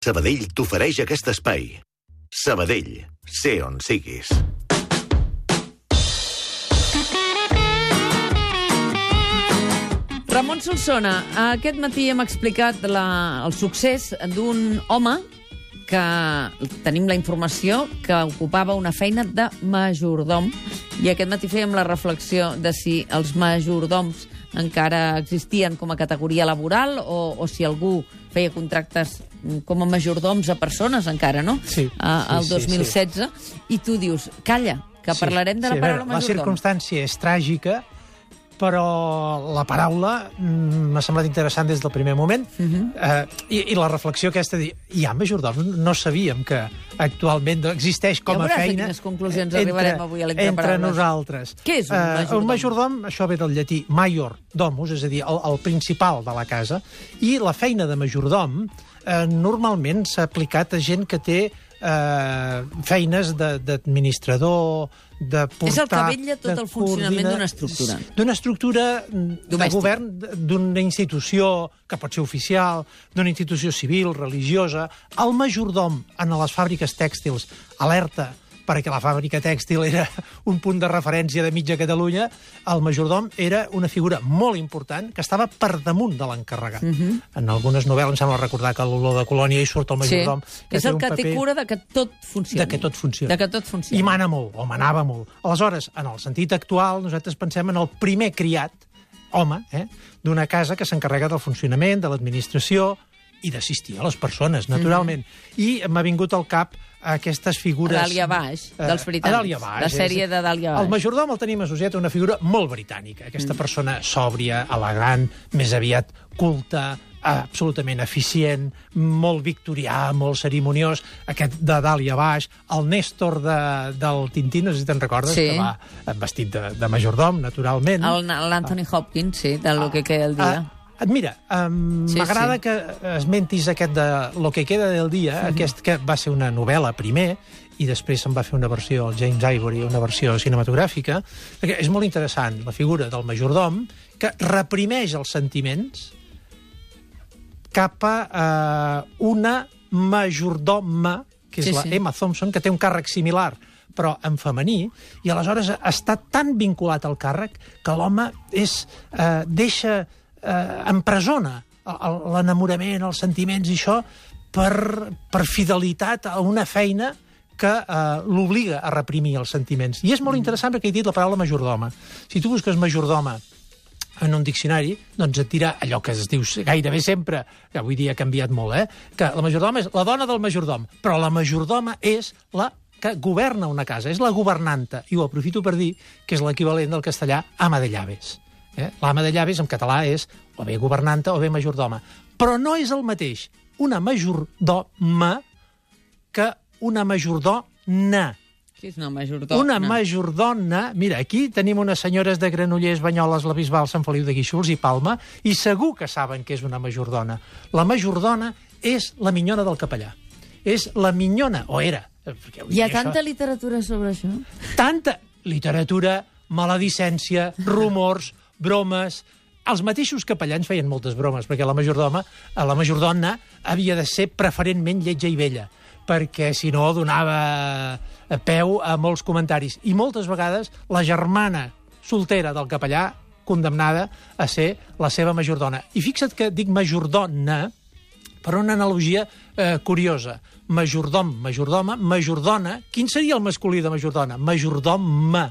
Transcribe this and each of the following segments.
Sabadell t'ofereix aquest espai. Sabadell, sé on siguis. Ramon Solsona, aquest matí hem explicat la, el succés d'un home que tenim la informació que ocupava una feina de majordom i aquest matí fèiem la reflexió de si els majordoms encara existien com a categoria laboral o, o si algú feia contractes com a majordoms a persones encara, no? Sí, A, al sí, sí, 2016. I tu dius, calla, que Sí, parlarem de la sí, paraula La majordom. circumstància és tràgica, però la paraula mm, m'ha semblat interessant des del primer moment. Uh Mhm. -huh. eh, i, I la reflexió aquesta, de dir, hi ha majordoms? No sabíem que actualment existeix com a feina... conclusions arribarem avui a Entre Paraules. nosaltres. Què és un Eh, majordom? un majordom, això ve del llatí major domus, és a dir, el, el principal de la casa, i la feina de majordom eh, normalment s'ha aplicat a gent que té eh, feines d'administrador, de portar... És el que vetlla tot el funcionament d'una estructura. D'una estructura mm, de govern, d'una institució que pot ser oficial, d'una institució civil, religiosa. El majordom en les fàbriques tèxtils alerta perquè la fàbrica tèxtil era un punt de referència de mitja Catalunya, el majordom era una figura molt important que estava per damunt de l'encarregat. En algunes novel·les em sembla recordar que l'olor de colònia hi surt el majordom. Sí, és el que té paper- cura de que tot funcioni. de que tot funciona. De que tot funcioni. I mana molt, o manava molt. Aleshores, en el sentit actual, nosaltres pensem en el primer criat, home, eh, d'una casa que s'encarrega del funcionament, de l'administració i d'assistir a les persones, naturalment. I m'ha vingut al cap aquestes figures... A Dàlia Baix, Eh, dels britànics. a Dàlia Baix, La sèrie de Dàlia Baix. El majordom el tenim associat a una figura molt britànica. Aquesta mm. persona sòbria, elegant, més aviat culta, absolutament eficient, molt victorià, molt cerimoniós, aquest de dalt i a baix, el Néstor de, del Tintín, no sé si te'n recordes, Sí. que va vestit de, de majordom, naturalment. El- L'Anthony Hopkins, sí, de lo que queda el dia. Ah, mira, um, Sí, m'agrada sí. que esmentis aquest de Lo que queda del dia, aquest que va ser una novel·la primer, i després se'n va fer una versió, el James Ivory, una versió cinematogràfica, perquè és molt interessant la figura del majordom, que reprimeix els sentiments cap a eh, una majordoma, que és Sí, la sí. Emma Thompson, que té un càrrec similar, però en femení, i aleshores està tan vinculat al càrrec que l'home és eh, deixa, eh, empresona l'enamorament, els sentiments i això per, per fidelitat a una feina que eh, l'obliga a reprimir els sentiments. I és molt interessant perquè he dit la paraula majordoma. Si tu busques majordoma en un diccionari, doncs et dirà allò que es diu gairebé sempre, que avui dia ha canviat molt, eh? que la majordoma és la dona del majordom, però la majordoma és la que governa una casa, és la governanta, i ho aprofito per dir que és l'equivalent del castellà ama de llaves. Eh? L'ama de llaves en català és o bé governanta o bé majordoma. Però no és el mateix una majordoma que una majordona. Qui és una majordona? Una majordona... Mira, aquí tenim unes senyores de Granollers, Banyoles, la Bisbal, Sant Feliu de Guíxols i Palma, i segur que saben que és una majordona. La majordona és la minyona del capellà. És la minyona, o era. eh, Hi ha tanta literatura sobre això? tanta literatura, maledicència, rumors, bromes... Els mateixos capellans feien moltes bromes, perquè la majordoma, a la majordona havia de ser preferentment lletja i vella, perquè si no donava peu a molts comentaris. I moltes vegades la germana soltera del capellà condemnada a ser la seva majordona. I fixa't que dic majordona per una analogia eh, curiosa. Majordom, majordoma, majordona. Quin seria el masculí de majordona? Majordoma.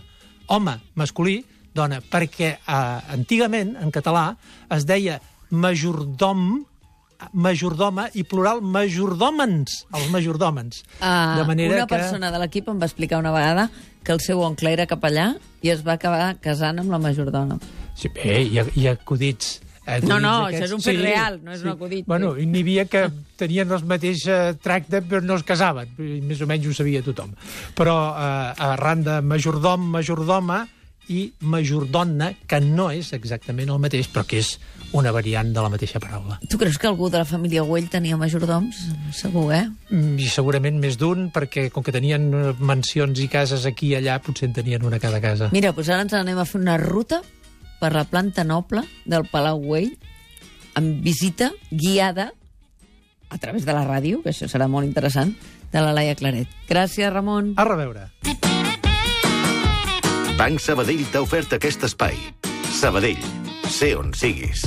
Home, masculí, dona. Perquè eh, antigament, en català, es deia majordom, majordoma i plural majordòmens, els majordòmens. Uh, de manera una que... persona de l'equip em va explicar una vegada que el seu oncle era capellà i es va acabar casant amb la majordona. Sí, bé, hi ha, hi ha acudits... No, no, aquests. això és un fet real, no és un acudit. Bueno, n'hi havia que tenien el mateix eh, tracte però no es casaven, més o menys ho sabia tothom. Però eh, arran de majordom, majordoma i majordona, que no és exactament el mateix, però que és una variant de la mateixa paraula. Tu creus que algú de la família Güell tenia majordoms? Segur, eh? Mm, I segurament més d'un, perquè com que tenien eh, mansions i cases aquí i allà, potser en tenien una a cada casa. Mira, doncs ara ens anem a fer una ruta per la planta noble del Palau Güell amb visita guiada a través de la ràdio, que això serà molt interessant, de la Laia Claret. Gràcies, Ramon. A reveure. Banc Sabadell t'ha ofert aquest espai. Sabadell, sé on siguis.